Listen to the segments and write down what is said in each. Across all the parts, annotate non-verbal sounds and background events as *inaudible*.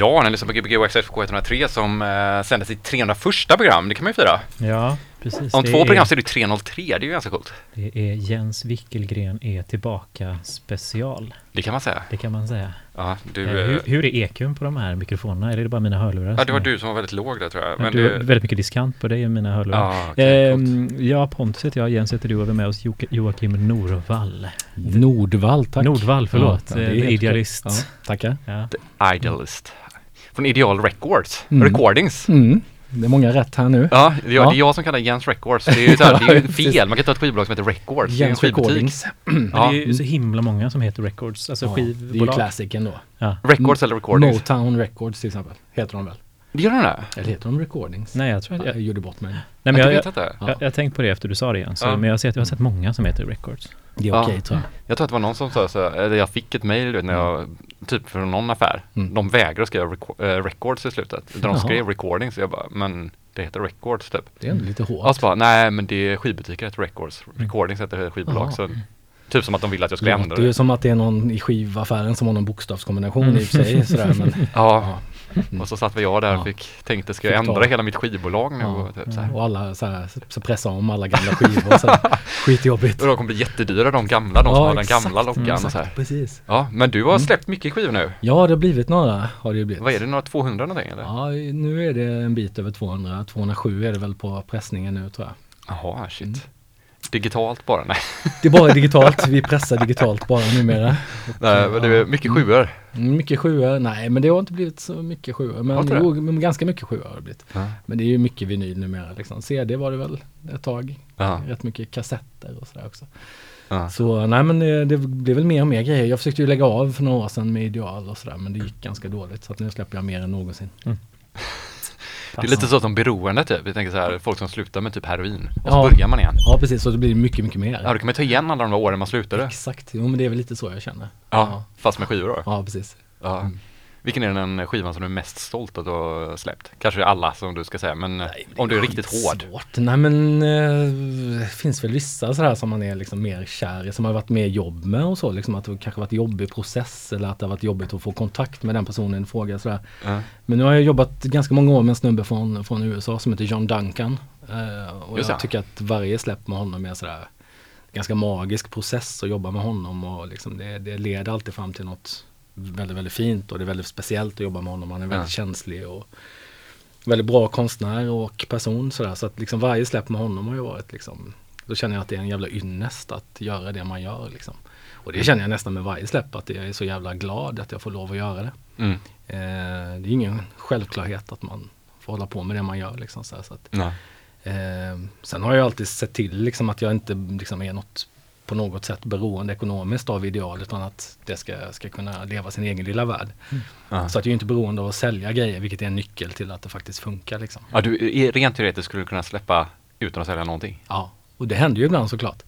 Ja, ni lyssnar på Gbg Access K103 som eh, sändes sitt 301 program. Det kan man ju fira. Ja, precis. Om Det två är- program så är det 303. Det är ju ganska coolt. Det är Jens Wickelgren är tillbaka special. Det kan man säga. Det kan man säga. Ja, du, Eh, eh, hur, hur är EQn på de här mikrofonerna? Är det bara mina hörlurar? ja, det var du som var väldigt låg där tror jag. Men Men du har du, väldigt mycket diskant på dig och mina hörlurar. ja, coolt. Ehm, ja, Pontus heter jag, Jens heter du och vi är med oss Jo- Joakim Norvall. Nordvall, tack. Nordvall, förlåt. Ja, det är Eh, The Idealist. Ja, tackar. Ja. Idealist. Från Ideal Records. Mm. Recordings. Mm. Det är många rätt här nu. Ja, det är, jag, Ja. det är jag som kallar Jens Records. Det är ju, så här, *laughs* det är ju fel. Man kan ta ett skivbolag som heter Records. Det är en Jens skivbutik. Recordings. *clears throat* Ja. det är ju så himla många som heter Records, alltså Ja, det är ju skivbolag. klassikern då. Ja. Records eller Recordings. Motown Records till exempel. Heter de väl? Det gör den det? Eller heter de Recordings? Nej, jag tror att jag, jag, gjorde bort mig. nej, Men jag, jag, vet jag. Ja. jag, jag har tänkt på det efter du sa det igen, så, Ja. men jag har, sett, jag har sett många som heter Records. Det är Ja. okej tror jag. Jag tror att det var någon som sa så, eller jag fick ett mail när jag, typ från någon affär. Mm. De vägrade skriva reco- eh, records i slutet. De Jaha. skrev recordings. Jag bara, men det heter records typ. Det är ändå lite Och hårt. så bara, nej men det är skivbutiker heter records. Recordings heter skivbolag. Jaha. Så, typ som att de ville att jag skulle ändra ju det. som att det är någon i skivaffären som har någon bokstavskombination Mm. i och sig. Sådär, men, *laughs* Ja, Mm. och så satt vi jag där och Ja. fick, tänkte ska jag Fick ta- ändra hela mitt skivbolag nu? ja, Och, typ, så här. och alla så, här, så pressa om alla gamla skivor. Så här. *laughs* Skitjobbigt. och de kommer bli jättedyra de gamla, de som har den gamla loggan och Exakt, så här. Precis. Ja, men du har Mm. släppt mycket skivor nu. Ja, det har blivit några. Har det blivit. Vad är det, några 200 någonting eller? Ja, nu är det en bit över 200. 207 är det väl på pressningen nu tror jag. Jaha, shit. Mm. Digitalt bara? Nej, Det är bara digitalt. *laughs* Vi pressar digitalt bara numera. Nej men det är mycket sjuor. Mm, Mycket sjuor. Nej, men det har inte blivit så mycket sjuor. Men, jo, men ganska mycket sjuor har det blivit. Ja. Men det är ju mycket vinyl numera. Liksom. CD var det väl ett tag. Ja. Rätt mycket kassetter och sådär också. Ja. Så nej men det, det blev väl mer och mer grejer. Jag försökte ju lägga av för några år sedan med Ideal och sådär. Men det gick ganska dåligt. Så att nu släpper jag mer än någonsin. Det är lite så som beroende typ. Jag tänker så här, folk som slutar med typ heroin. Och så Ja. börjar man igen. Ja precis, så det blir mycket, mycket mer. Ja, då kan man ta igen alla de där åren man slutade. Exakt, jo men det är väl lite så jag känner. Ja, fast med skivor då. Ja, precis. Ja. Mm. Vilken är den skivan som du är mest stolt att du har släppt? Kanske alla som du ska säga, men Nej, men om du är riktigt hård. skitsvårt. Nej men eh, det finns väl vissa sådär som man är liksom mer kär i, som har varit mer jobb med och så. Liksom att det kanske varit jobbig process eller att det har varit jobbigt att få kontakt med den personen i fråga. Sådär. Ja. Men nu har jag jobbat ganska många år med en snubbe från, från USA som heter John Duncan. Eh, och Just jag tycker att varje släpp med honom är sådär ganska magisk process att jobba med honom och liksom det, det leder alltid fram till något väldigt, väldigt fint och det är väldigt speciellt att jobba med honom. Han är väldigt Ja. känslig och väldigt bra konstnär och person sådär. Så att liksom varje släpp med honom har ju varit liksom, då känner jag att det är en jävla ynnest att göra det man gör liksom. Och det känner jag nästan med varje släpp att jag är så jävla glad att jag får lov att göra det. Mm. Eh, det är ingen självklarhet att man får hålla på med det man gör. Liksom, så här, så att, eh, sen har jag alltid sett till liksom, att jag inte liksom, är något på något sätt beroende ekonomiskt av ideal utan att det ska, ska kunna leva sin egen lilla värld. Ja. Så att jag är inte beroende av att sälja grejer vilket är en nyckel till att det faktiskt funkar. Liksom. Ja, du, i- rent teoretiskt skulle du kunna släppa utan att sälja någonting. Ja, och det händer ju ibland såklart.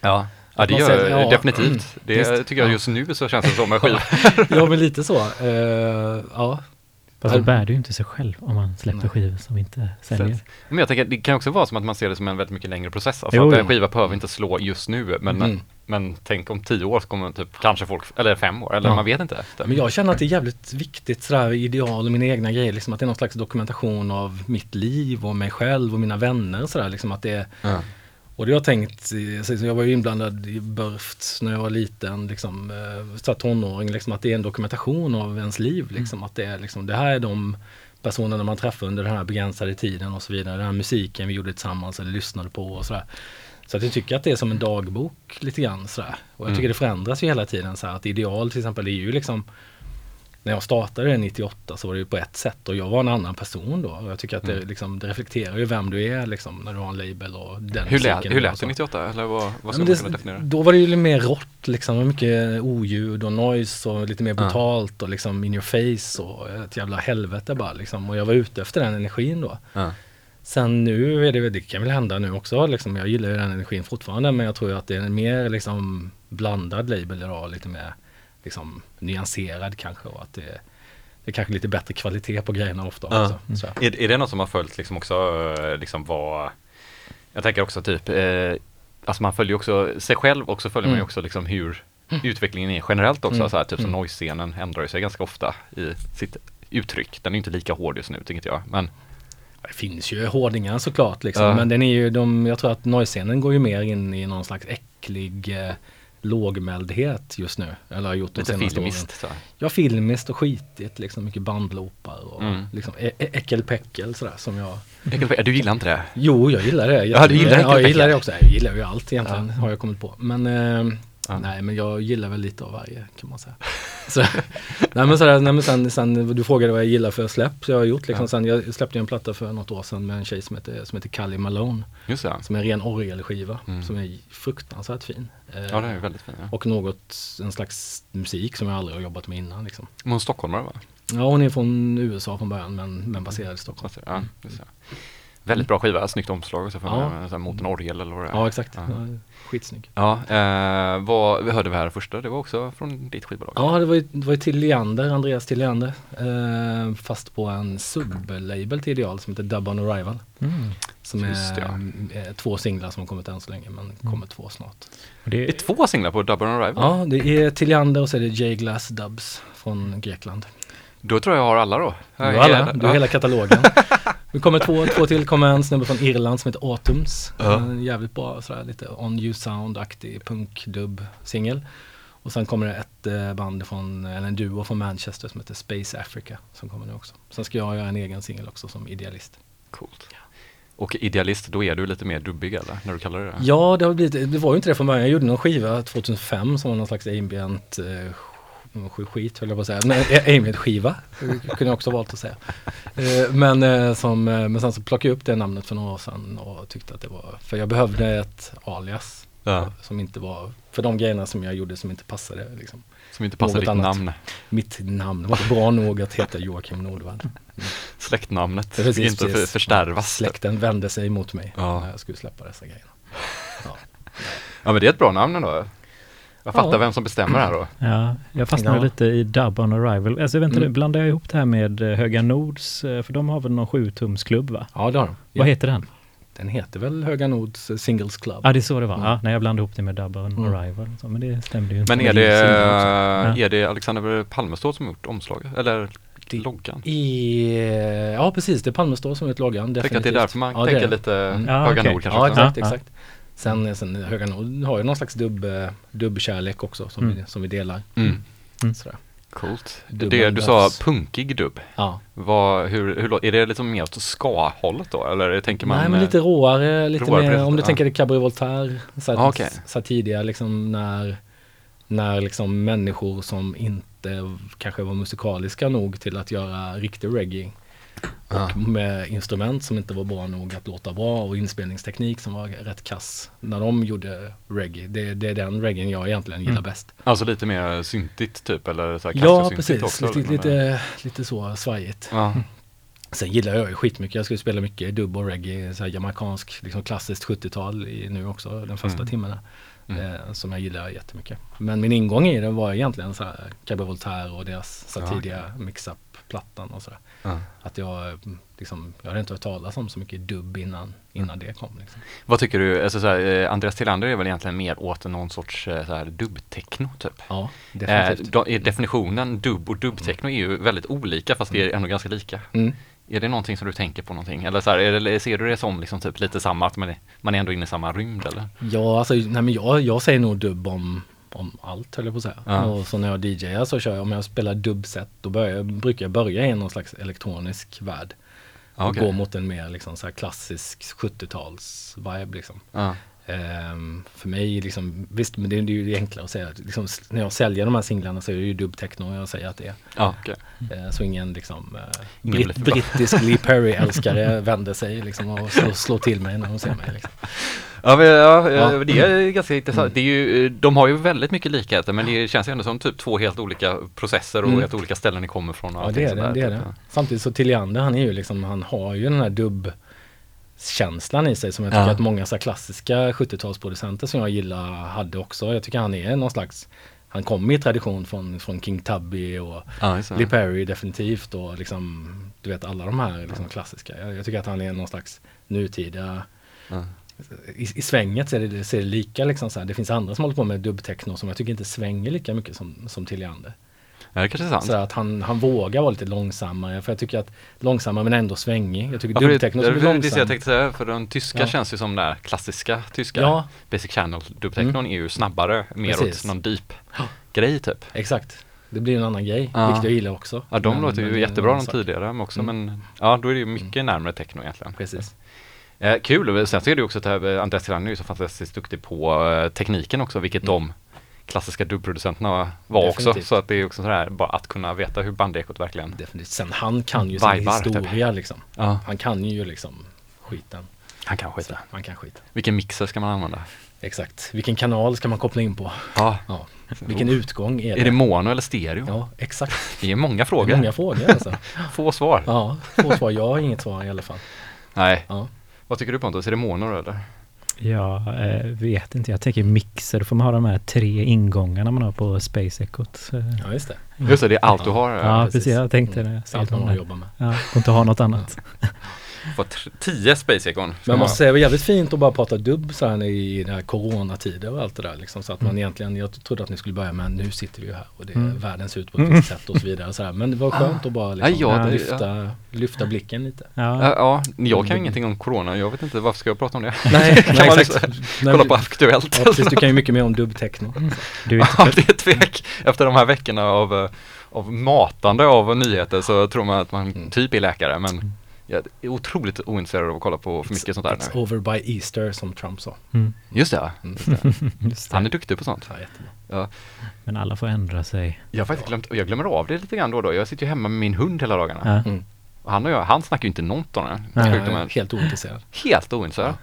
Ja, ja det gör säger, ja, definitivt. Det visst, tycker jag ja. just nu så känns det som en *laughs* skiva. ja men lite så. Eh, ja. Fast då bär du ju inte sig själv om man släpper Nej. skivor som inte säljer. Men jag tänker, det kan också vara som att man ser det som en väldigt mycket längre process. Alltså Jo, att en skiva behöver inte slå just nu, men, Mm. men tänk om tio år så kommer typ kanske folk, eller fem år, eller Ja. man vet inte. Men jag känner att det är jävligt viktigt sådär ideal och mina egna grejer. Liksom att det är någon slags dokumentation av mitt liv och mig själv och mina vänner. Sådär, liksom att det är, Ja. Och det har jag tänkt, så jag var ju inblandad i Burft när jag var liten, liksom, eh, så tonåring, liksom, att det är en dokumentation av ens liv. Liksom, att det, är, liksom, det här är de personerna man träffar under den här begränsade tiden och så vidare. Den här musiken vi gjorde tillsammans eller lyssnade på och sådär. Så att jag tycker att det är som en dagbok lite grann sådär. Och jag Mm. tycker det förändras ju hela tiden så att ideal till exempel är ju liksom när jag startade det 98 så var det ju på ett sätt och jag var en annan person då. Och jag tycker att det, Mm. liksom, det reflekterar ju vem du är liksom när du har en label och den Hur, lät, hur lät det 98? Eller vad, vad Ja, ska men man kunna definiera? då var det ju lite mer rått liksom, mycket oljud och noise och lite mer Ja. brutalt och liksom in your face och ett jävla helvete bara liksom. Och jag var ute efter den energin då. Ja. Sen nu är det, det kan väl hända nu också liksom. Jag gillar ju den energin fortfarande men jag tror att det är en mer liksom blandad label idag. Lite mer liksom nyanserad kanske och att det, det är kanske lite bättre kvalitet på grejerna ofta Ja. också. Så. Är, är det något som har följt liksom också, eh, liksom vad, jag tänker också typ, eh, alltså man följer också sig själv och så följer man ju Mm. också liksom hur utvecklingen är generellt också, Mm. så här, typ som Mm. noise-scenen ändrar sig ganska ofta i sitt uttryck. Den är inte lika hård just nu, tycker jag. Men Det finns ju hårdingar såklart liksom. Ja. Men den är ju, de, jag tror att noise-scenen går ju mer in i någon slags äcklig eh, lågmäldhet just nu. Eller har gjort de lite åren. filmiskt. Så. Ja, filmiskt och skitigt liksom. Mycket bandloopar och Mm. liksom ä- ä- äckelpäckel sådär som jag Äckelpäckel, Du gillar inte det? Jo, jag gillar det. Ja, du gillar ja, jag gillar det också. Jag gillar ju allt egentligen, har jag kommit på. Men eh, Ja. nej, men jag gillar väl lite av varje kan man säga. *laughs* Så, nej, men sådär, nej, men sen, sen, du frågade vad jag gillar för släpp. Så jag har gjort liksom, Ja. sen, jag släppte en platta för något år sedan med en tjej som heter, som heter Callie Malone. Just det. Som är en ren orgelskiva. Mm. Som är fruktansvärt fin. Eh, Ja, det är väldigt fint. Ja. Och något, en slags musik som jag aldrig har jobbat med innan. Liksom. Men hon är stockholmare va? Ja, hon är från USA från början men, men baserad i Stockholm. Ja, det. Väldigt bra skiva, snyggt omslag och så för Ja. mig, så här, mot en orgel eller vad det är. Ja, exakt. Ja. Ja. Skitsnygg. Ja, eh, vad vi hörde vi här första, det var också från ditt skivbolag? Ja, det var ju, det var ju till Leander, Andreas till Leander. Eh, fast på en sublabel till Ideal som heter Dub on Arrival. Mm. Som Just är eh, två singlar som har kommit än så länge men kommer två snart. Det är det, två singlar på Double on Arrival. Ja, det är till Leander och så är det J Glass Dubs från Grekland. Då tror jag jag har alla då. Du har alla, du har Ja. hela katalogen. *laughs* Det kommer två, två till, kommer en snubbe från Irland som heter Autumns. En jävligt bra sådär lite on you sound-aktig punk-dub-singel. Och sen kommer det ett eh, band från, eller en duo från Manchester som heter Space Africa som kommer nu också. Sen ska jag göra en egen singel också som idealist. Coolt. Och idealist, då är du lite mer dubbig eller? När du kallar det det? Ja, det, har blivit, det var ju inte det från början. Jag gjorde någon skiva 2005 som var någon slags ambient eh, sk- skit höll jag på att säga. Men eh, ambient skiva kunde jag också valt att säga. Eh, men, eh, som, eh, men sen så plockade jag upp det namnet för några år sedan och tyckte att det var, för jag behövde ett alias Ja. som inte var, för de grejerna som jag gjorde som inte passade liksom. Som inte Något ditt annat. namn. Mitt namn var bra nog att heta Joakim Nordvall. Släktnamnet. Precis, inte för, förstärvas. Släkten vände sig mot mig Ja. när jag skulle släppa dessa grejerna. Ja. Ja men det är ett bra namn ändå. Jag fattar Ja. vem som bestämmer här då. ja, jag fastnade Ja. lite i Dub on Arrival. Alltså jag vet inte, Mm. blandar jag ihop det här med eh, Höga Nords, eh, för de har väl någon sjutumsklubb va? ja, det har de. Vad heter den? Den heter väl Höga Nords eh, Singles Club. Ja, det är så det var. Mm. Ja, nej, jag blandade ihop det med Dub on Mm. Arrival. Så, men det stämde ju inte. Men är det, också. är det Alexander Palmestad som har gjort omslaget? Eller Det- loggan? I, ja precis, det är Palmestad som är ett loggan. Jag tänker att det är definitivt. därför man Ja, tänker lite Mm. Ja, Höga okej. Nord kanske. Ja exakt, Ja, ja. exakt. Sen, sen Höga Nord har ju någon slags dubb, eh, dubbkärlek också som, Mm. vi, som vi delar. Mm. Mm. Sådär. Coolt. Dubben Det, du sa punkig dubb. Ja. Vad, hur, hur, är det liksom mer åt ska-hållet då? Eller tänker man? Nej men lite råare, lite råare mer, precis, om du ja. tänker Cabaret Voltaire. Så, här, Ah, okej. så tidigare liksom när, när liksom människor som inte kanske var musikaliska nog till att göra riktig reggae. Ja. Och med instrument som inte var bra nog att låta bra och inspelningsteknik som var rätt kass. När de gjorde reggae, det, det är den reggaen jag egentligen gillar Mm. bäst. Alltså lite mer syntigt typ eller så här Ja precis, också, lite, lite, lite så svajigt. Ja. Sen gillar jag ju skitmycket, jag skulle spela mycket dubb och reggae, så här jamaicansk, liksom klassiskt 70-tal i, nu också, den första Mm. timmarna. Mm. Eh, som jag gillar jättemycket. Men min ingång i det var egentligen så här Cabaret Voltaire och deras så Ja, tidiga mix-up-plattan och sådär. Ja. Att jag, eh, liksom, jag hade inte hört talas om så mycket dubb innan, innan det kom. Liksom. Vad tycker du, alltså så här, eh, Andreas Tillander är väl egentligen mer åt någon sorts eh, så här dubbtechno typ? Ja, Eh, definitivt. är definitionen dubb och dubbtechno är ju väldigt olika fast det är ändå ganska lika. Mm. Är det någonting som du tänker på någonting? Eller så här, är det, ser du det som liksom typ lite samma, att man är, man är ändå inne i samma rymd eller? Ja, alltså, nej, men jag, jag säger nog dubb om, om allt höll jag på att säga. Ja. Och så när jag DJar så kör jag, om jag spelar dubbset, då börjar, brukar jag börja i någon slags elektronisk värld. Och okej. gå mot en mer liksom, så klassisk 70-tals-vibe. Liksom. Ja. Ehm, för mig, liksom, visst, men det, det är ju enklare att säga. att Liksom, när jag säljer de här singlarna så är det ju dubbtechno jag säger att det är. Ja, okej. Eh, så ingen liksom, eh, Ingen britt, brittisk Lee Perry-älskare *laughs* vänder sig liksom, och slår, slår till mig när de ser mig. Liksom. Ja, men, ja, Ja. det är ganska intressant. Mm. Det är ju, de har ju väldigt mycket likheter men det känns ju ändå som typ två helt olika processer och Mm. helt olika ställen ni kommer från. Och Ja det är det, där, det, är typ. det. Samtidigt så Tilliander han är ju liksom, han har ju den här dubb-känslan i sig som jag tycker Ja. att många så klassiska 70-talsproducenter som jag gillar hade också. Jag tycker han är någon slags, han kommer i tradition från, från King Tubby och Ja. Lee Perry definitivt och liksom, du vet alla de här liksom klassiska. Jag, jag tycker att han är någon slags nutida Ja. I, I svänget ser det, ser det lika liksom så här. Det finns andra som håller på med dubbtechno som jag tycker inte svänger lika mycket som, som Tilliander. Ja, det kanske är sant. Så att han, han vågar vara lite långsammare. För jag tycker att långsammare men ändå svängig. Jag tycker Ja, dubbtechno som är det, det, jag långsam. tänkte säga, för den tyska Ja. känns ju som den där klassiska tyska Ja, Basic Channel dubbtechnon är ju snabbare, mer Precis. åt någon deep grej typ. exakt. Det blir en annan grej, Ja. vilket jag gillar också. Ja, de Men- låter men ju är jättebra de tidigare men också, Mm. men ja, då är det ju mycket närmare techno egentligen. Precis. Eh, kul, och sen så är det också att Andreas Tirani är så fantastiskt duktig på eh, tekniken också, vilket Mm. de klassiska dubbproducenterna var också. Definitivt. Så att det är också sådär, bara att kunna veta hur bandekot verkligen Definitivt. Sen han kan ju sin typ. historia liksom. Ja, Han kan ju liksom skiten. han kan Så, skita. han kan skita. Vilken mixer ska man använda? Exakt. Vilken kanal ska man koppla in på? Ja, Ja. Vilken utgång är det? är det mono eller stereo? Ja, exakt. Det är många Det är frågor, många frågor alltså. *laughs* få svar. Ja, få svar. Jag har inget svar i alla fall. Nej, Ja. Vad tycker du Pontus? Är det mono eller? Jag eh, vet inte, jag tänker mixer, då får man ha de här tre ingångarna man har på Space Ecot. Eh, Ja, just det. Just det, det är allt du har. Ja, Ja. precis. Jag tänkte det. Så allt man har att jobba med. Ja, får inte ha något annat. Får tr- tio Space Econ. Men måste säga det var jävligt fint att bara prata dubb så här i den här coronatider och allt det där liksom. Så att man Mm. egentligen, jag trodde att ni skulle börja med nu sitter vi ju här och det är Mm. världen ser ut på *laughs* ett visst sätt och så vidare. Så här. Men det var skönt att bara liksom, Ja, ja, det- lyfta, lyfta blicken lite. Ja, Ja, ja, jag kan ingenting om corona, jag vet inte varför ska jag prata om det? Nej, *laughs* kan nej man exakt. liksom Kolla på Aktuellt. Ja, precis, du kan ju mycket mer om dubbtechno. *laughs* du är Ja, det är tvek. Efter de här veckorna av, eh, av matande av nyheter så tror man att man Mm. typ är läkare men jag är otroligt ointresserad av att kolla på för mycket sånt där It's nu. over by Easter som Trump sa. mm, Just det, Mm. just *laughs* han det. är duktig på sånt. Ja. Ja. Men alla får ändra sig. Jag har faktiskt glömt, jag glömmer av det lite grann då och då. Jag sitter ju hemma med min hund hela dagarna. Ja. Mm. Han och jag, han snackar ju inte något om det. Nej. Helt ointresserad. Helt ointresserad.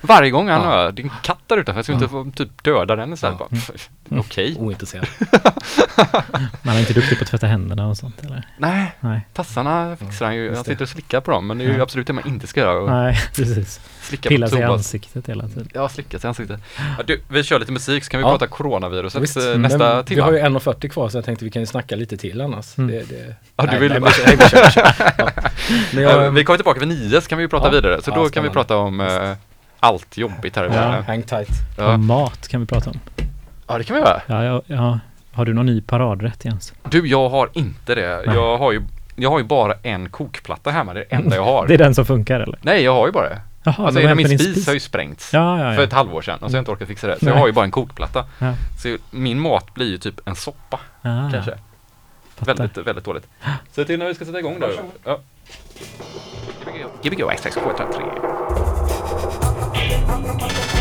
Varje gång han Ja. hör, det är en katt där utanför, jag ska inte få typ döda den istället. Ja. Pff, Okej. Ointresserad. *laughs* Man är inte duktig på att tvätta händerna och sånt eller? Nej, Nej, tassarna fixar han ju. Just Han sitter och slickar på dem, men det är ju Ja. absolut det man inte ska göra. Nej *laughs* precis. slicka Pilla på sig i ansiktet hela tiden. Ja, slicka sig i ansiktet. Ja, du, vi kör lite musik så kan vi Ja. prata coronaviruset Visst, eh, men nästa Vi timme. har ju 1.40 kvar så jag tänkte vi kan ju snacka lite till annars. Mm. Det, det... Ja, du Nej, vill nej, bara- men- nej, vi kör, vi kör. *laughs* Ja. Men Ja, jag, vi kommer tillbaka vid nio så kan vi prata Ja. vidare. Så Ja, då kan vi prata om eh, allt jobbigt här i världen. Hang tight. Ja. Och mat kan vi prata om. Ja, det kan vi göra. Ja, ja, ja. Har du någon ny paradrätt Jens? Du, jag har inte det. Nej. Jag har, ju, jag har ju bara en kokplatta hemma. Det är det enda jag har. *laughs* det är den som funkar eller? Nej, jag har ju bara det. Jaha, alltså hela min spis, spis har ju sprängts ja, ja, ja. för ett halvår sedan och så har jag inte orkat fixa det. Så Nej. jag har ju bara en kokplatta. Ja. Så min mat blir ju typ en soppa ah. kanske. Fattar. Väldigt, väldigt dåligt. Så till när vi ska sätta igång då. Ja. Gbg 16433. 아무런 것도 없어.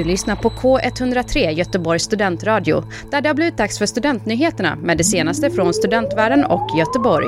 Du lyssnar på K103 Göteborgs studentradio där det har blivit dags för studentnyheterna med det senaste från studentvärlden och Göteborg.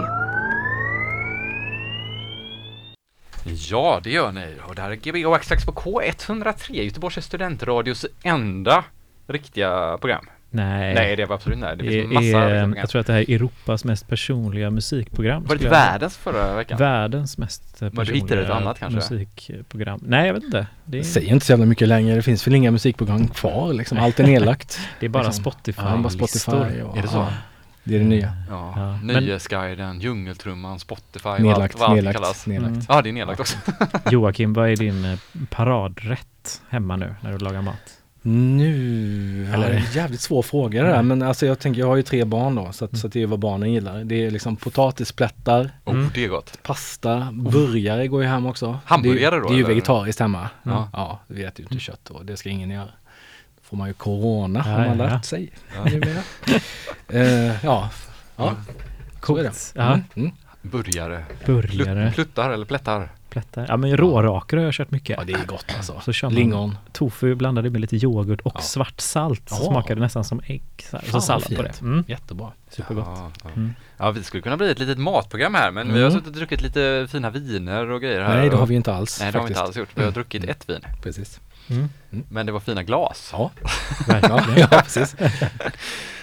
Ja, det gör ni. Och det här är Gbg Waxtrax på K103, Göteborgs studentradios enda riktiga program. Nej. Nej, det var absolut nej. Det finns massa är, riktiga jag program. tror att det här är Europas mest personliga musikprogram. Var det inte jag säga. världens förra veckan? Världens mest eh, Men du hittade ett personliga annat kanske? musikprogram. Nej, jag vet inte. Det är, Säger inte så jävla mycket längre. Det finns väl inga musikprogram kvar liksom. Allt är nedlagt. *laughs* det är bara liksom. Spotify. Ja, bara Spotify. Och, Är det så? Ja, det är det nya. Ja, Ja, Nöjesguiden, Djungeltrumman, Spotify Nedlagt, vad allt nedlagt, kallas. nedlagt. Mm. Ja, det är nedlagt också. *laughs* Joakim, vad är din eh, paradrätt hemma nu när du lagar mat? Nu, Eller- Eller? jävligt svår fråga det där. Men alltså jag tänker, jag har ju tre barn då. Så, att, Mm. så att det är vad barnen gillar. Det är liksom potatisplättar, Oh, Mm. det är gott. pasta, burgare går ju hem också. Hamburgare det, då, Det är ju eller? vegetariskt hemma. Ja. Ja, vi äter ju inte kött och det ska ingen göra. Då får man ju corona, Ja, har man ja, lärt sig Ja. *laughs* numera. eh, ja, ja. Så är det. Coolt. Ja, Mm, mm. Burgare. burgare, Plut, pluttar eller plättar. Plättar. Ja, men rårakor har jag kört mycket. ja, det är gott alltså. Så kör man Lingon. tofu blandade med lite yoghurt och Ja. svart salt. Så smakade nästan som ägg. Så, här. Så sallad på det. Mm. Jättebra. Supergott. Ja, ja. Mm. ja, vi skulle kunna bli ett litet matprogram här, men vi har Mm. suttit och druckit lite fina viner och grejer här. Nej, det har vi inte alls. Nej, det har vi inte alls gjort. Vi har Mm. druckit ett vin, Precis. Mm. men det var fina glas. Ja, *laughs* Verkligen. ja, ja precis.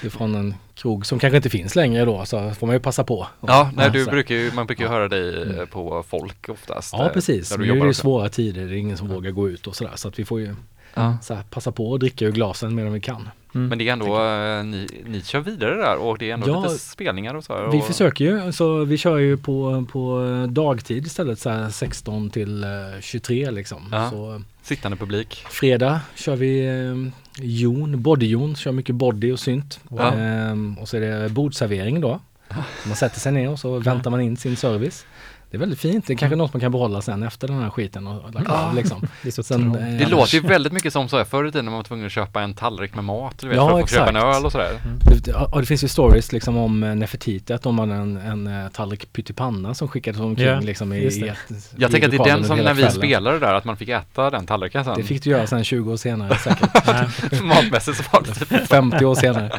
Det är från en krog som kanske inte finns längre då, så får man ju passa på. Ja, nej, du brukar ju, man brukar ju höra dig eh, Mm. på folk oftast. Ja, eh, precis. Nu är det ju svåra tider, det är ingen som vågar gå ut och sådär. Så att vi får ju Ja. här, passa på och dricka ur glasen medan vi kan. Men det är ändå, eh, ni, ni kör vidare där och det är ändå Ja, lite spelningar och så här. Vi och, försöker ju, så vi kör ju på, på dagtid istället, så här 16 till eh, 23 liksom. Ja. Så Sittande publik. fredag kör vi eh, Jon, Body-Jon, kör mycket body och synt. Ja. Ehm, och så är det bordservering då. Man sätter sig ner och så väntar man in sin service. Det är väldigt fint, det är kanske något man kan behålla sen efter den här skiten och lagt av liksom. *laughs* Det Sen, eh, Det låter ju väldigt mycket som så här förr i tiden när man var tvungen att köpa en tallrik med mat, du vet, Ja, för att få köpa en exakt. öl och sådär. Det, ja, det finns ju stories liksom om eh, Nefertiti, att de hade en, en eh, tallrik pyttipanna som skickades omkring Ja, liksom i, i ett, Jag i tänker att det är den som när vi kvällen. spelade där, att man fick äta den tallriken sen. Det fick du göra sen 20 år senare säkert. *laughs* Matmässigt så var det typ 50 år senare.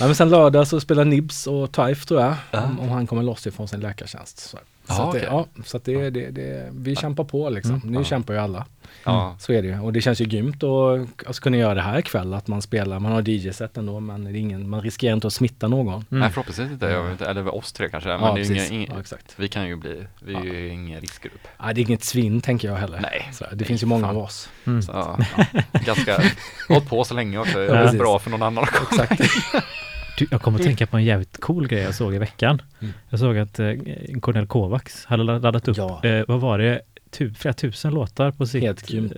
Ja, men sen lördag så spelar Nibs och Taif tror jag, Ja. om, om han kommer loss ifrån sin läkartjänst. Så, Ja, så, att det, okej. ja, så att det, det, det, vi kämpar på liksom. Mm. Nu Ja. kämpar ju alla. Ja. Så är det ju. Och det känns ju grymt att alltså, kunna göra det här ikväll, att man spelar, man har DJ-set ändå, men det är ingen, man riskerar inte att smitta någon. Mm. Nej förhoppningsvis inte, jag vet inte, eller oss tre kanske, men det är ingen, ingen, Ja, exakt. vi kan ju bli, vi är ju ingen riskgrupp. Nej, det är inget svinn tänker jag heller. Nej. Så, det finns ju många fan. av oss. Mm. Så, *laughs* ja, ganska, hållit på så länge också, det Ja, är precis. bra för någon annan också. Exakt. *laughs* Jag kommer att tänka på en jävligt cool grej jag såg i veckan. Mm. Jag såg att eh, Cornel Kovacs hade laddat upp, Ja. eh, vad var det, tu, flera tusen låtar på sitt,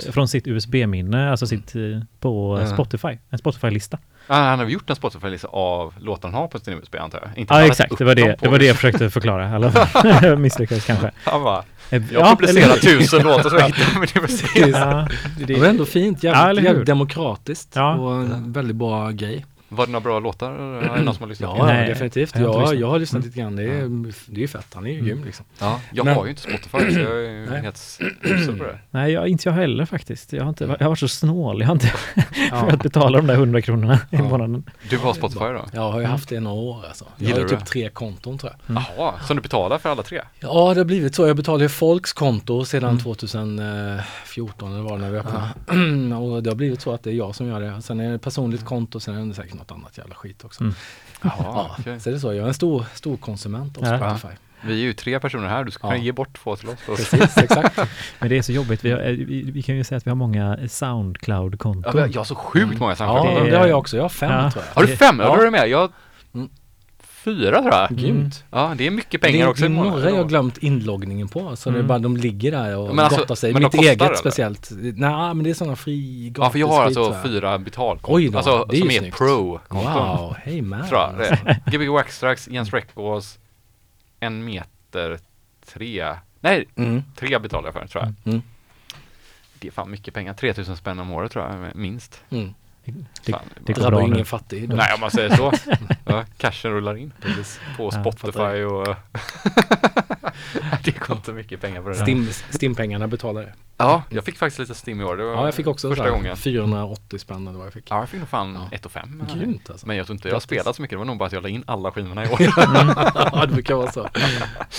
eh, från sitt USB-minne, alltså sitt, eh, på Mm. Spotify, en Spotify-lista. Ja, han har gjort en Spotify-lista av låtar han har på sin USB antar jag. Inte Ja laddat exakt, det var det, det var det jag försökte förklara. Alla *laughs* *laughs* misslyckades kanske. Han bara, Eh, jag ja, publicerar eller- tusen låtar som jag *laughs* hittar på min USB. Ja, det, Det var ändå fint, Ja, jävligt, hur? jävligt demokratiskt Ja. och en väldigt bra grej. Var det några bra låtar? Är det någon som har lyssnat? Ja, Nej, definitivt. jag Ja, lyssnat. jag har lyssnat lite grann. Det är, det är ju fett. Han är ju grym liksom. ja. Jag Men- har ju inte Spotify så jag är ju Nej. helt usel på det. Nej, jag, inte jag heller faktiskt. Jag har, inte, jag har varit så snål. Jag har inte *laughs* för att betala de där 100 kronorna i Ja. månaden. Du har Spotify då? Jag har ju haft det i några år alltså. Jag Gillar har ju du typ det? tre konton tror jag. Jaha, som du betalar för alla tre? Ja, det har blivit så. Jag betalar ju folks konto sedan 2014 eller vad det när vi öppnade. *clears throat* och det har blivit så att det är jag som gör det. Sen är det personligt konto, sen är det säkert något annat jävla skit också. Mm. Jaha, Ja, så är det så. Jag är en stor, stor konsument av Ja. Spotify. Vi är ju tre personer här, du ska Ja. kunna ge bort två till oss. Precis, exakt. *laughs* Men det är så jobbigt. Vi, har, eh, vi, vi kan ju säga att vi har många Ja, Soundcloud-konton. men jag har så sjukt många Ja, samtal. det- det har jag också. Jag har fem Ja. tror jag. Har du fem? Ja, Ja. då är du med. Jag Mm. Fyra tror jag. Grymt. Ja, det är mycket pengar det, också det är några jag glömt inloggningen på. Så det är Mm. bara de ligger där och Men alltså, gottar sig. men de Mitt kostar, eget eller? speciellt. Nej, men det är sådana fri Ja, för jag har alltså fyra betalkonton. Oj alltså, det är som är pro-konton. Wow, hey man. Tror jag. Gbg Waxtrax, Jens Records, en meter tre. Nej, Mm. tre betalar jag för tror jag. Mm. Det är fan mycket pengar. 3000 spänn om året tror jag, minst. Mm. Det- Fan, det går Drabbar bra nu. ingen fattig. dock. Nej, om man säger så. *laughs* Ja, cashen rullar in Precis. på Ja, Spotify och... *laughs* det går inte mycket pengar på det där. Stim, stimpengarna betalar det. Ja, jag fick faktiskt lite stim i år. Det var Ja, jag fick också första gången. 480 spänn eller vad jag fick. Ja, jag fick nog fan Ja. 1 och 5. Grymt alltså. Men jag tror inte jag spelat så mycket. Det var nog bara att jag la in alla skivorna i *laughs* år. ja, det brukar vara så.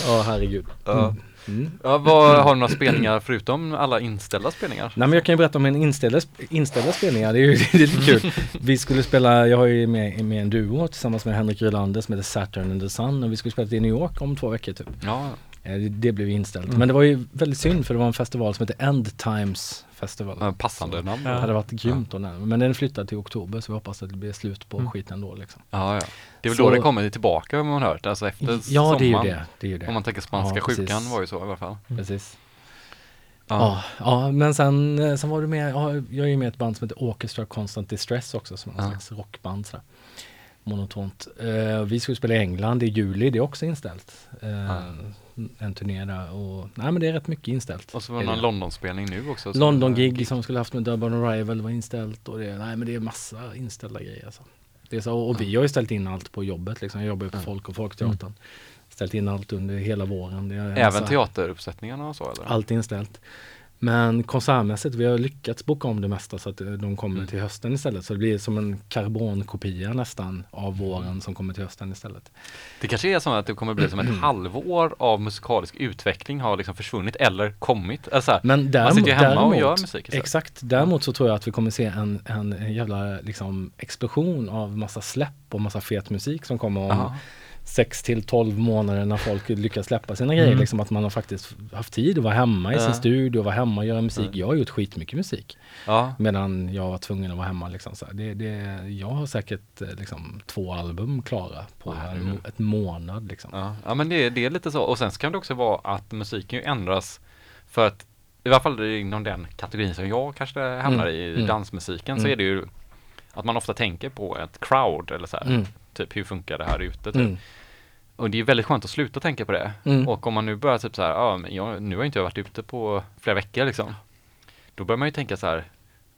Ja, herregud. Ja. Mm. Ja, vad, har du några spelningar förutom alla inställda spelningar? Nej men jag kan ju berätta om en inställda, inställda spelningar, det är ju *laughs* det är lite kul. Vi skulle spela, jag har ju med, med en duo tillsammans med Henrik Rylander som heter Saturn and the Sun och vi skulle spela i New York om två veckor typ. Ja, Eh, Det, det blev inställt. Men det var ju väldigt synd för det var en festival som heter End Times Festival. ja, passande namn. Det Ja. hade varit grymt att nämna. Men den flyttade till oktober så vi hoppas att det blir slut på Mm. skiten då liksom. Ja, ja. Det är väl Så- då det kommer tillbaka har man hört, alltså efter Ja det är ju sommaren. det. det, är ju det. Om man tänker spanska Ja, sjukan var ju så i alla fall. Precis. Ja. Ja, ja men sen, eh, sen var du med, ja, jag är ju med i ett band som heter Orchestra Constant Distress också som är Ja. slags rockband sådär. Monotont. Eh, vi skulle spela i England i juli, det är också inställt. Eh, Ja. En turné där och, nej men det är rätt mycket inställt. Och så var det någon. Londonspelning nu också. London-gig som skulle haft med Durban Arrival var inställt och det, nej men det är massa inställda grejer alltså. Det är så, och vi har ju ställt in allt på jobbet liksom. Jag jobbar ju på. Folk och Folkteatern. Ställt in allt under hela våren. Även teateruppsättningarna och så eller? allt inställt. Men konsertmässigt, vi har lyckats boka om det mesta så att eh, de kommer Mm. till hösten istället. Så det blir som en karbonkopia nästan av våren som kommer till hösten istället. Det kanske är så att det kommer bli som ett halvår av musikalisk utveckling har liksom försvunnit eller kommit. Eller så här, Men däremot, man sitter ju hemma däremot, och gör musik istället. Exakt, däremot så tror jag att vi kommer se en, en, en jävla liksom, explosion av massa släpp och massa fet musik som kommer om Ja. 6 till 12 månader när folk lyckas släppa sina grejer. Mm. Liksom att man har faktiskt haft tid att vara hemma i Ja. sin studio, vara hemma och göra musik. Ja. Jag har gjort skitmycket musik. Ja. Medan jag var tvungen att vara hemma. Liksom, så. Det, det, jag har säkert eh, liksom, två album klara på Åh, en, må- ett månad. Liksom. Ja, ja men det, det är lite så. Och sen så kan det också vara att musiken ändras för att i alla fall inom den kategorin som jag kanske hamnar Mm, i, mm. dansmusiken, så Mm. är det ju att man ofta tänker på ett crowd eller så här. Mm. Typ hur funkar det här ute? Typ. Och det är väldigt skönt att sluta tänka på det. Mm. Och om man nu börjar typ så här, ja men jag, nu har inte jag varit ute på flera veckor liksom. Då börjar man ju tänka så här,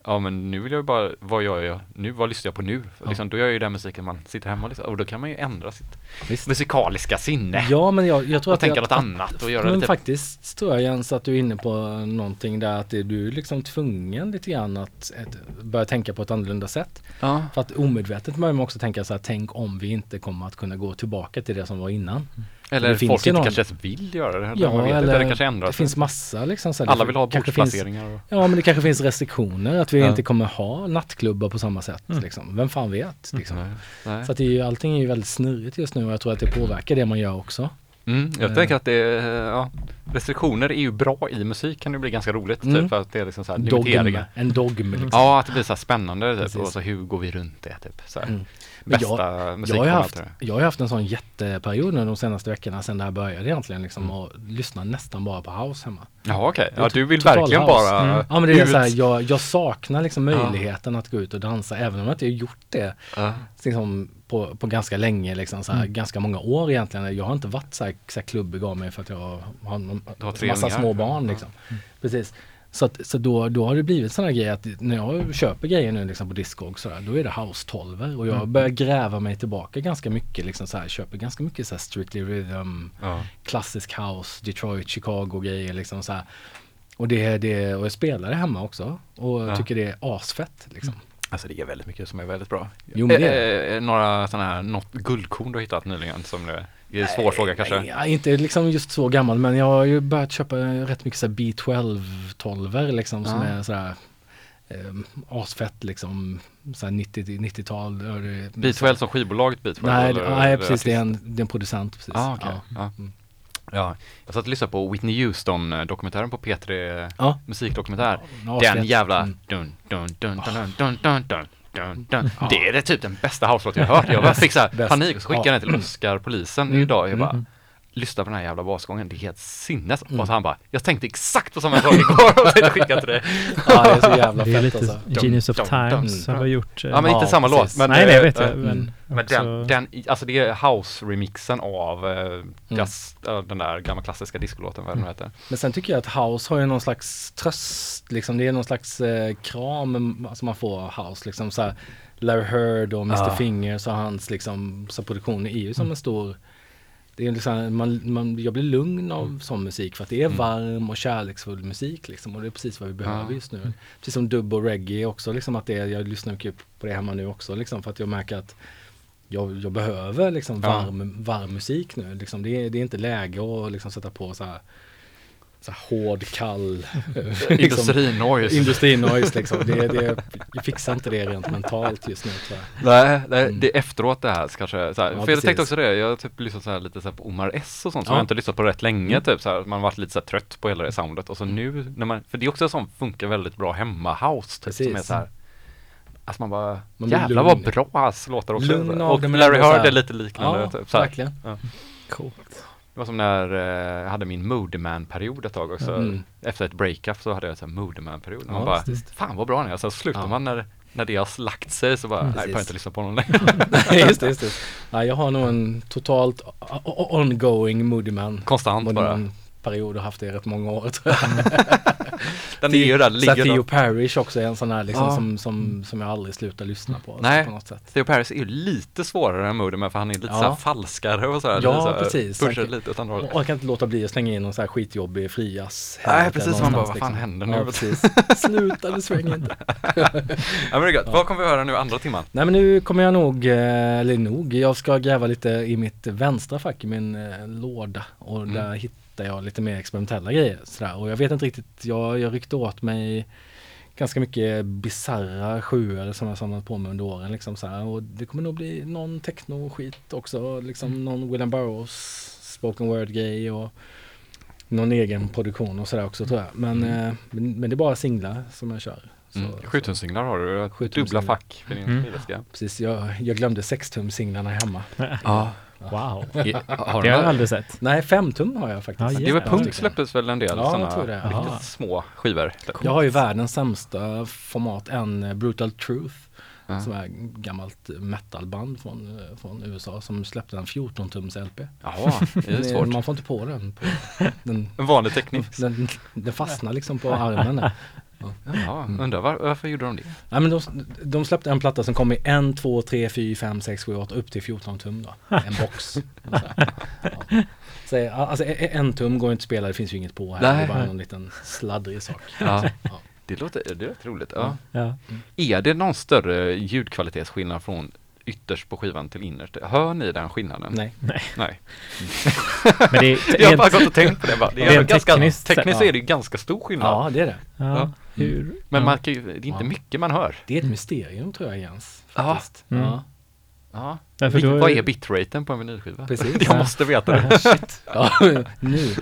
ja men nu vill jag ju bara, vad gör jag nu, vad lyssnar jag på nu? Ja. Liksom, då gör jag ju den musiken man sitter hemma och lyssnar, och då kan man ju ändra sitt Visst. musikaliska sinne. Ja men jag, jag tror och att tänka jag, något annat och göra Men lite faktiskt tror jag Jens att du är inne på någonting där att du är liksom tvungen lite grann att, att börja tänka på ett annorlunda sätt. Ja. För att omedvetet börjar man också tänka så här, tänk om vi inte kommer att kunna gå tillbaka till det som var innan. Eller finns folk ju inte någon- kanske ens vill göra det heller, Ja, eller det kanske ändras. Det finns massa liksom. Så Alla vill ha finns- bordsplaceringar och... Ja men det kanske finns restriktioner att vi Ja. inte kommer ha nattklubbar på samma sätt. Mm. Liksom. Vem fan vet? Liksom. Nej. Nej. Så att det är ju, allting är ju väldigt snurrigt just nu och jag tror att det påverkar det man gör också. Mm, jag Eh. tänker att det, ja, restriktioner är ju bra i musik, kan det bli ganska roligt, Mm. typ, för att det är liksom så här Dogm, en dogm liksom. Ja, att det blir så spännande typ, Precis. och så hur går vi runt det typ. Så Bästa Jag har, ju kommer haft, jag har haft en sån jätteperiod nu de senaste veckorna sedan det här började egentligen liksom Mm. och lyssna nästan bara på house hemma. Jaha okej, är ja du vill verkligen house. bara Mm. Ja men det är ut. så här, jag, jag saknar liksom Ja. möjligheten att gå ut och dansa även om jag inte har gjort det Ja. liksom, på, på ganska länge, liksom, så här, Mm. ganska många år egentligen. Jag har inte varit så här, så här klubbig av mig för att jag har, har har massa små barn. Ja. Liksom. Precis. Så, att, så då, då har det blivit sådana grejer att när jag köper grejer nu liksom på Discog så där, då är det house 12 och jag börjar gräva mig tillbaka ganska mycket liksom så här, köper ganska mycket så här strictly rhythm, Ja. klassisk house, Detroit, Chicago grejer liksom så här. Och det, det, och jag spelar det hemma också och Ja. tycker det är asfett liksom. Alltså det är väldigt mycket som är väldigt bra. Jo, men det är Eh, eh, några sådana här, något guldkorn du har hittat nyligen som det det är en svår fråga kanske. Nej, inte liksom just så gammal men jag har ju börjat köpa rätt mycket så här B12 12 liksom som Ja. är sådär eh, asfett liksom. Så här 90 90-tal. då är det- B12 som skivbolaget B12? Nej, eller- nej precis det är, en, det är en producent precis. Ah, okej. ja. Mm. Ja, jag satt och lyssnade på Whitney Houston-dokumentären på P3 Ja. musikdokumentär. Ja, Den jävla Mm. dun, dun, dun, dun, dun, dun, dun, dun, dun. Det är det typ den bästa house-låt jag har hört. Jag *laughs* fick så här panik och så skickade Ja. jag den till Oscar, polisen Mm. idag. Jag bara, Mm. Lyssna på den här jävla basgången, det är helt sinnes. Mm. Och så han bara, jag tänkte exakt på samma sak igår *laughs* och skickade till dig. Ja, det är så jävla *laughs* Det är fett lite alltså. Genius of Times dum. har gjort. eh, Ja men inte samma precis. låt. Men, nej, nej, jag eh, vet eh, jag. Men, Men också, den, den, alltså det är house-remixen av eh, jazz, ja, den där gamla klassiska discolåten, vad den nu heter. Men sen tycker jag att house har ju någon slags tröst, liksom det är någon slags eh, kram som man får av house liksom så här, Larry Heard och Mr Ja. Fingers och hans liksom, så produktion är ju som en stor det är liksom, man, man, jag blir lugn av sån musik för att det är varm och kärleksfull musik liksom och det är precis vad vi behöver Ja. just nu. Precis som dubb och reggae också liksom att det, jag lyssnar mycket på det hemma nu också liksom för att jag märker att jag, jag behöver liksom Ja. varm, varm musik nu. Liksom, det, är, det är inte läge att liksom sätta på så här, så hård, kall liksom, *laughs* Industri-noise. Industri-noise liksom. Det, det, jag *laughs* fixar inte det rent mentalt just nu jag. Nej, nej Mm. det är efteråt det här kanske, så här, Ja, för jag precis. tänkte också det, jag har typ lyssnat så här, lite så här på Omar S och sånt som Ja. jag inte lyssnat på rätt länge Mm. typ så här, man har varit lite så här trött på hela det soundet och så nu när man, för det är också sånt som funkar väldigt bra hemma house typ, som är Precis. så här Alltså man bara, Man jävlar vad bra hans låtar också Lugn Och Larry Heard är lite liknande Ja, typ, så här. verkligen. Coolt. Det var som när eh, jag hade min Moody-man-period ett tag också. Mm. Efter ett breakup så hade jag en Moody-man-period. Man Ja, bara, visst. fan vad bra han är. Sen slutar Ja. man när, när det har lagt sig så bara, Mm, nej, jag inte lyssna på honom längre. *laughs* Nej, just det, just det. Ja, jag har nog en totalt ongoing Moody Man. Konstant Moody bara. Period och haft det i rätt många år tror jag. *laughs* Den är ju där, ligger Theo. Parrish också är en sån här liksom Ja. som, som, som jag aldrig slutar lyssna på. alltså, Nej. På något sätt. Theo Paris är ju lite svårare än Moody, för han är lite Ja. så här falskare och så här, Ja, så här, precis. Pushar Han- lite åt andra hållet. Och jag kan inte låta bli att slänga in någon så här skitjobbig frias. Nej, precis, man bara, vad fan händer nu? Ja, precis. Sluta, du svänger inte. *laughs* Ja men det är gött. Vad kommer vi höra nu andra timman? Nej men nu kommer jag nog, eh, eller nog, jag ska gräva lite i mitt vänstra fack i min eh, låda och Mm. där hittar jag lite mer experimentella grejer. Sådär. Och jag vet inte riktigt, jag, jag ryckte åt mig ganska mycket bizarra sjuor som jag samlat på mig under åren. Liksom, sådär. Och det kommer nog bli någon techno-skit också, liksom Mm. någon William Burroughs spoken word-grej och någon egen produktion och sådär också tror jag. Men, Mm. eh, men, men det är bara singlar som jag kör. Så, Mm. 7000-singlar har du, dubbla 7000-singlar. fack för din Mm. Precis, jag, jag glömde 6-tum-singlarna hemma. Ja. Wow. Har Det har jag aldrig sett. Nej, 5-tum har jag faktiskt. Det är väl jävlar. Punk släpptes väl en del Ja, jag sådana tror det. riktigt Ja. små skivor. Jag har ju världens sämsta format, en eh, Brutal Truth. Ja. Som är ett gammalt metalband från, eh, från USA som släppte en 14-tums LP. Jaha, det är *laughs* svårt. Man får inte på den. På, *laughs* den, En vanlig teknik. den, den fastnar liksom på armen. Ja, undrar var, varför gjorde de det? Nej, men de, de släppte en platta som kom i 1, 2, 3, 4, 5, 6, 7, 8 upp till 14 tum då. *laughs* En box. Så, ja. så, alltså e- en tum går inte att spela, det finns ju inget på här. Det Nej. är bara någon liten sladdrig sak. Ja. Ja. Det låter, det låter roligt. Ja. Ja. Är det någon större ljudkvalitetsskillnad från ytterst på skivan till innerst? Hör ni den skillnaden? Nej. Nej. *laughs* Men det är Jag har bara gått och tänkt på det bara. Det är Rent ganska, tekniskt tekniskt, sett, är det ganska stor skillnad. Ja, det är det. ja, hur, Men ja. man kan ju, det är inte Ja. mycket man hör. Det är ett mysterium tror jag Jens. Ja. Mm. Ja. Ja. Vil- då- Vad är bitraten på en vinylskiva? Precis. Jag måste veta det. *laughs* Shit. Ja, nu.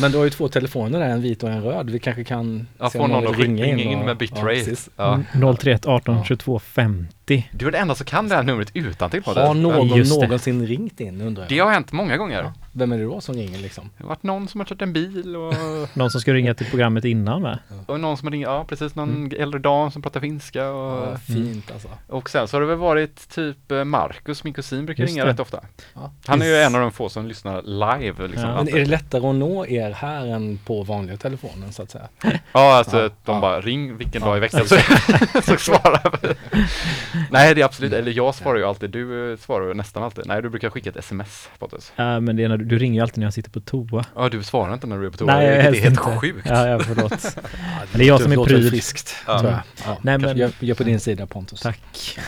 Men du har ju två telefoner där, en vit och en röd. Vi kanske kan Jag se om någon vill att ringa in, och- med Ja, bitrate. precis. Ja, 031 18 22 50. Du är den enda som kan det här numret utan till på Har det. någon Just det. någonsin ringt in undrar jag? Det har hänt många gånger. Ja. Vem är det då som ringer liksom? Det har varit någon som har kört en bil och, *laughs* Någon som ska ringa till programmet innan med. och någon som har ringt, ja precis, någon äldre dam som pratar finska och, Ja, fint alltså. och sen så har det väl varit typ eh, Mark Marcus, min kusin, brukar Just ringa det. rätt ofta. Ja. Han är ju en av de få som lyssnar live liksom. Ja. Men är det lättare att nå er här än på vanliga telefonen så att säga? *laughs* Ja, alltså Ja, de bara ring vilken Ja. dag i veckan så, *laughs* så svarar vi. Nej, det är absolut, eller jag svarar ju alltid, du svarar ju nästan alltid. Nej, du brukar skicka ett sms, Pontus. Ja, men det är när du, du ringer ju alltid när jag sitter på toa. Ja, du svarar inte när du är på toa, Nej, vilket är helst helt inte. sjukt. Ja, ja, förlåt. *laughs* det är jag som är pryd. friskt, Ja. tror jag. Ja, Nej, men- gör, gör på din sida Pontus. Tack.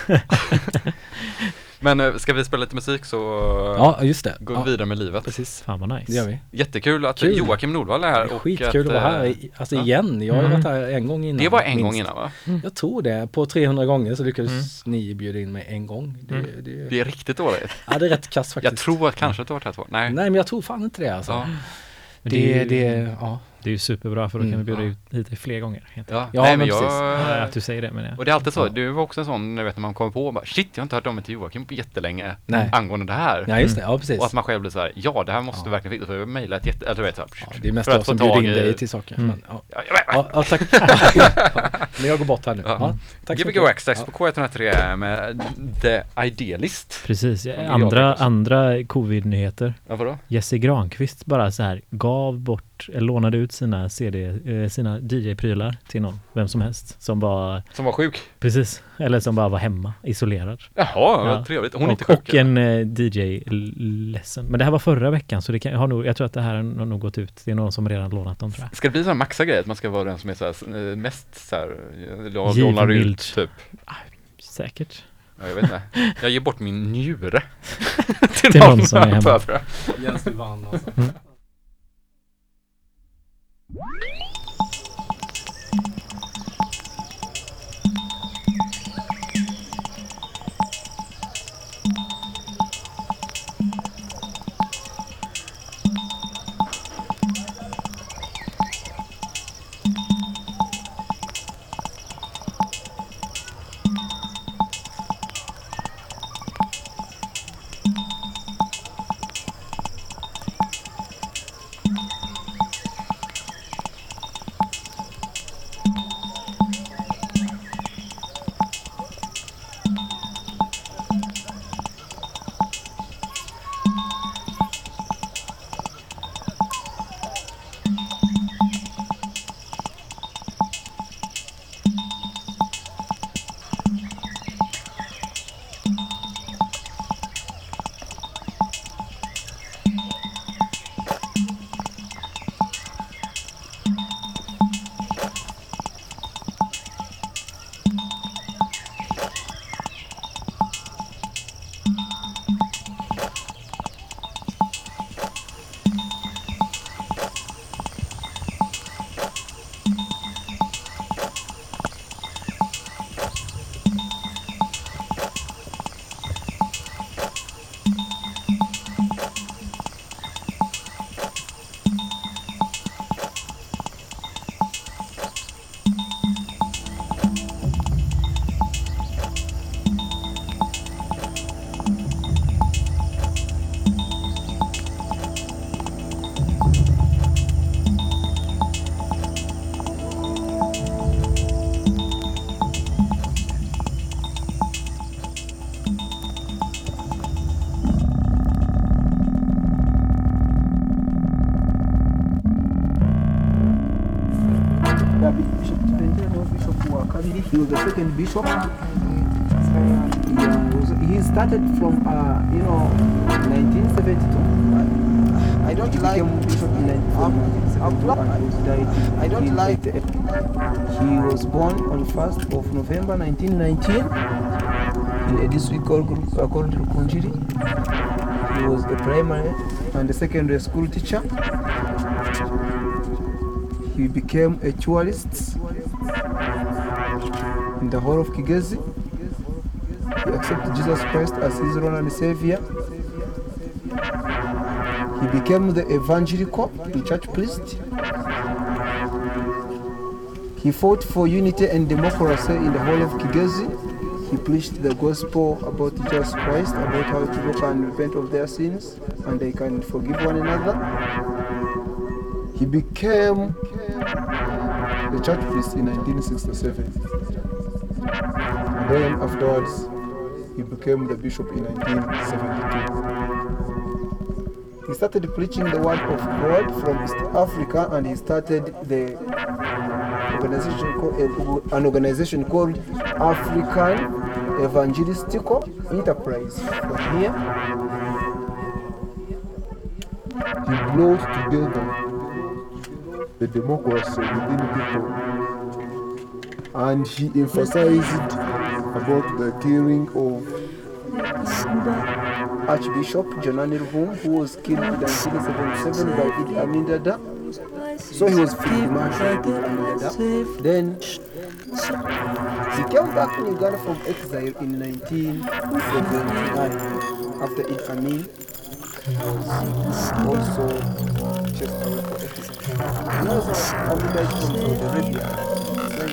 Men eh, ska vi spela lite musik så Ja, just det. går ja, vi vidare med livet. Precis, Fan vad nice. det gör vi. Jättekul att Kul. Joakim Nordvall är här. och Skitkul att vara eh, här, alltså ja. igen. Jag har Mm. varit här en gång innan. Det var en gång minst. innan va? Jag tror det. På 300 gånger så lyckades ni bjuda in mig en gång. Det, Mm. det, Det är riktigt dåligt. ja, det är rätt kass faktiskt. Jag tror att kanske att du har varit här två. Nej. Nej, men jag tror fan inte det alltså. Ja. Det, det, det, ja. Det är ju superbra för då kan Mm, vi bjuda ja. ut hit dig fler gånger. Ja, Ja, Nej, men precis. jag... Ja, att du säger det men jag. Och det är alltid så, Ja. du var också en sån, du vet när man kommer på bara shit, jag har inte hört om mig till Joakim på jättelänge Nej. angående det här. ja, just det. Ja, precis. Och att man själv blir så här, ja det här måste Ja. du verkligen fixa, så jag mejlar ett jätte, eller du vet så här, Ja, det är mest för att jag som bjuder in dig till saker. Mm. Men, ja. Ja, jag. Ja, ja, tack. *laughs* *laughs* men jag går bort här nu. Ja. Ja. tack så Gbg Dags på K103 med The Idealist. Precis, andra, andra covid-nyheter. Ja, vadå? Jesse Granqvist bara så här gav bort, eller lånade ut sina CD, eh, sina DJ-prylar till någon, vem som helst, som var, Som var sjuk? precis, eller som bara var hemma, isolerad. Jaha, Ja. vad trevligt. Hon är inte och, sjuk? och en eh, DJ-ledsen. Men det här var förra veckan, så det kan, har nog, jag tror att det här har nog gått ut. Det är någon som redan lånat dem tror jag. Ska det bli sån här maxa-grej, att man ska vara den som är så här, eh, mest så här, lånar ut typ? Säkert. Ja, jag vet inte. *laughs* Jag ger bort min njure. *laughs* *laughs* Till någon som är hemma. Jens, du vann alltså. Bishop Woo! Bishop. He started from uh, you know 1972. I don't like. became bishop in 1972 he was. I don't like- He was born on 1st of November 1919 in a district called, uh, called Rukunjiri. He was a primary and a secondary school teacher. He became a tourist the whole of Kigezi. He accepted Jesus Christ as his Lord and Savior. He became the evangelical, the church priest. He fought for unity and democracy in the whole of Kigezi. He preached the gospel about Jesus Christ, about how people can repent of their sins and they can forgive one another. He became the church priest in 1967. Then afterwards, he became the bishop in 1972. He started preaching the word of God from East Africa and he started the organization called, uh, an organization called African Evangelistical Enterprise. From here, He brought together the democracy within people and he emphasized about the killing of Archbishop Jonani Ruhum, who was killed in 1977 by Idi Amin Dada. So he was Dada. Then he came back to Uganda from exile in 1979 after Idi Amin was also chased away for exile. He was a from Saudi Arabia.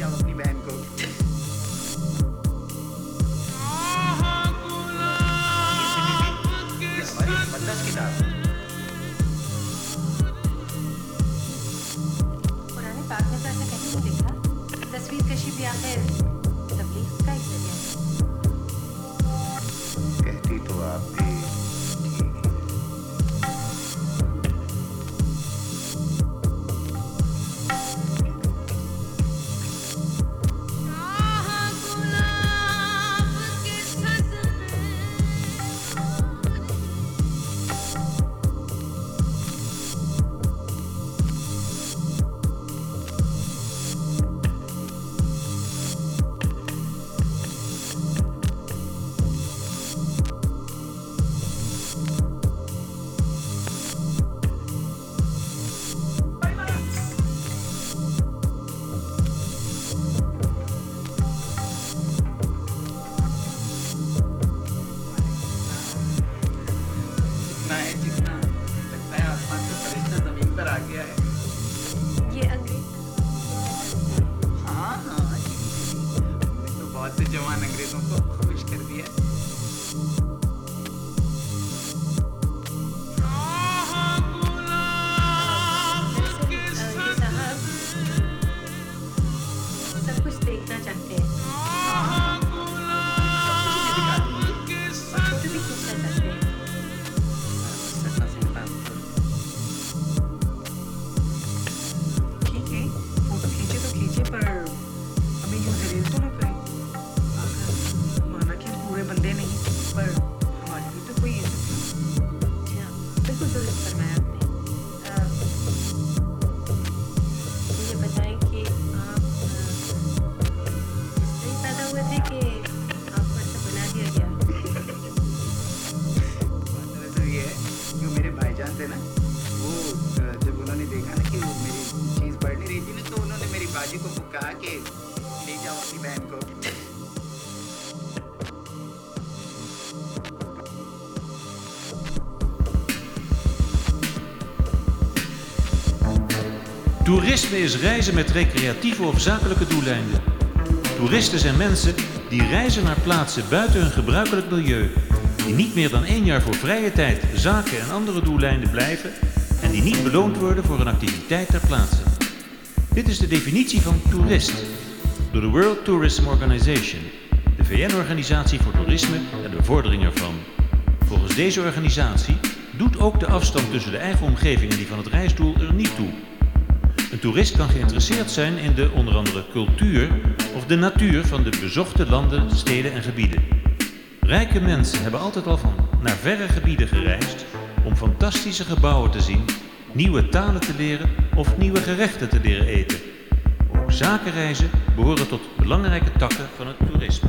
demasiado. Toerisme is reizen met recreatieve of zakelijke doeleinden. Toeristen zijn mensen die reizen naar plaatsen buiten hun gebruikelijk milieu, die niet meer dan één jaar voor vrije tijd, zaken en andere doeleinden blijven en die niet beloond worden voor een activiteit ter plaatse. Dit is de definitie van toerist door de World Tourism Organization, de VN-organisatie voor toerisme en de bevordering ervan. Volgens deze organisatie doet ook de afstand tussen de eigen omgeving en die van het reisdoel er niet toe. Toerist kan geïnteresseerd zijn in de onder andere cultuur of de natuur van de bezochte landen, steden en gebieden. Rijke mensen hebben altijd al van naar verre gebieden gereisd om fantastische gebouwen te zien, nieuwe talen te leren of nieuwe gerechten te leren eten. Ook zakenreizen behoren tot belangrijke takken van het toerisme.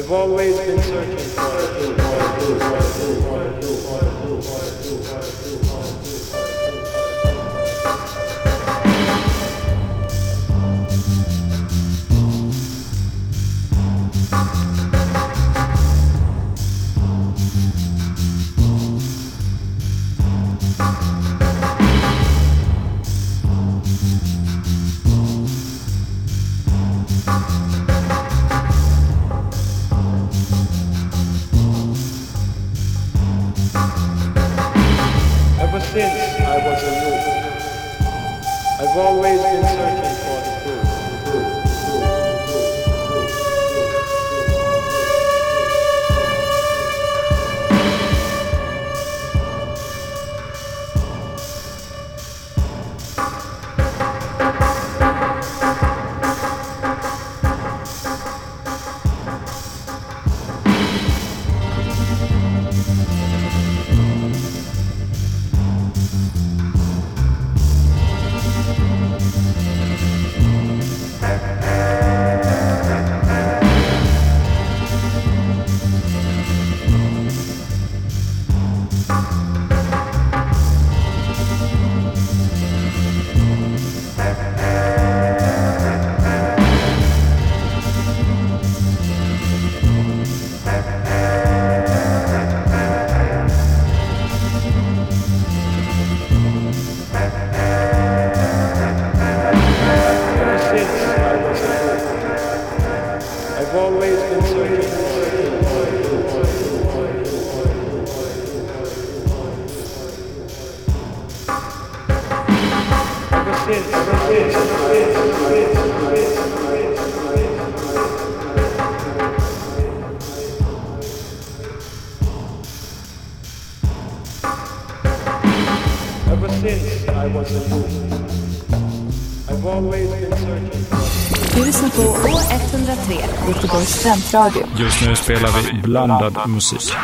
I've always been searching. Studentradio. Just nu spelar vi blandad musik.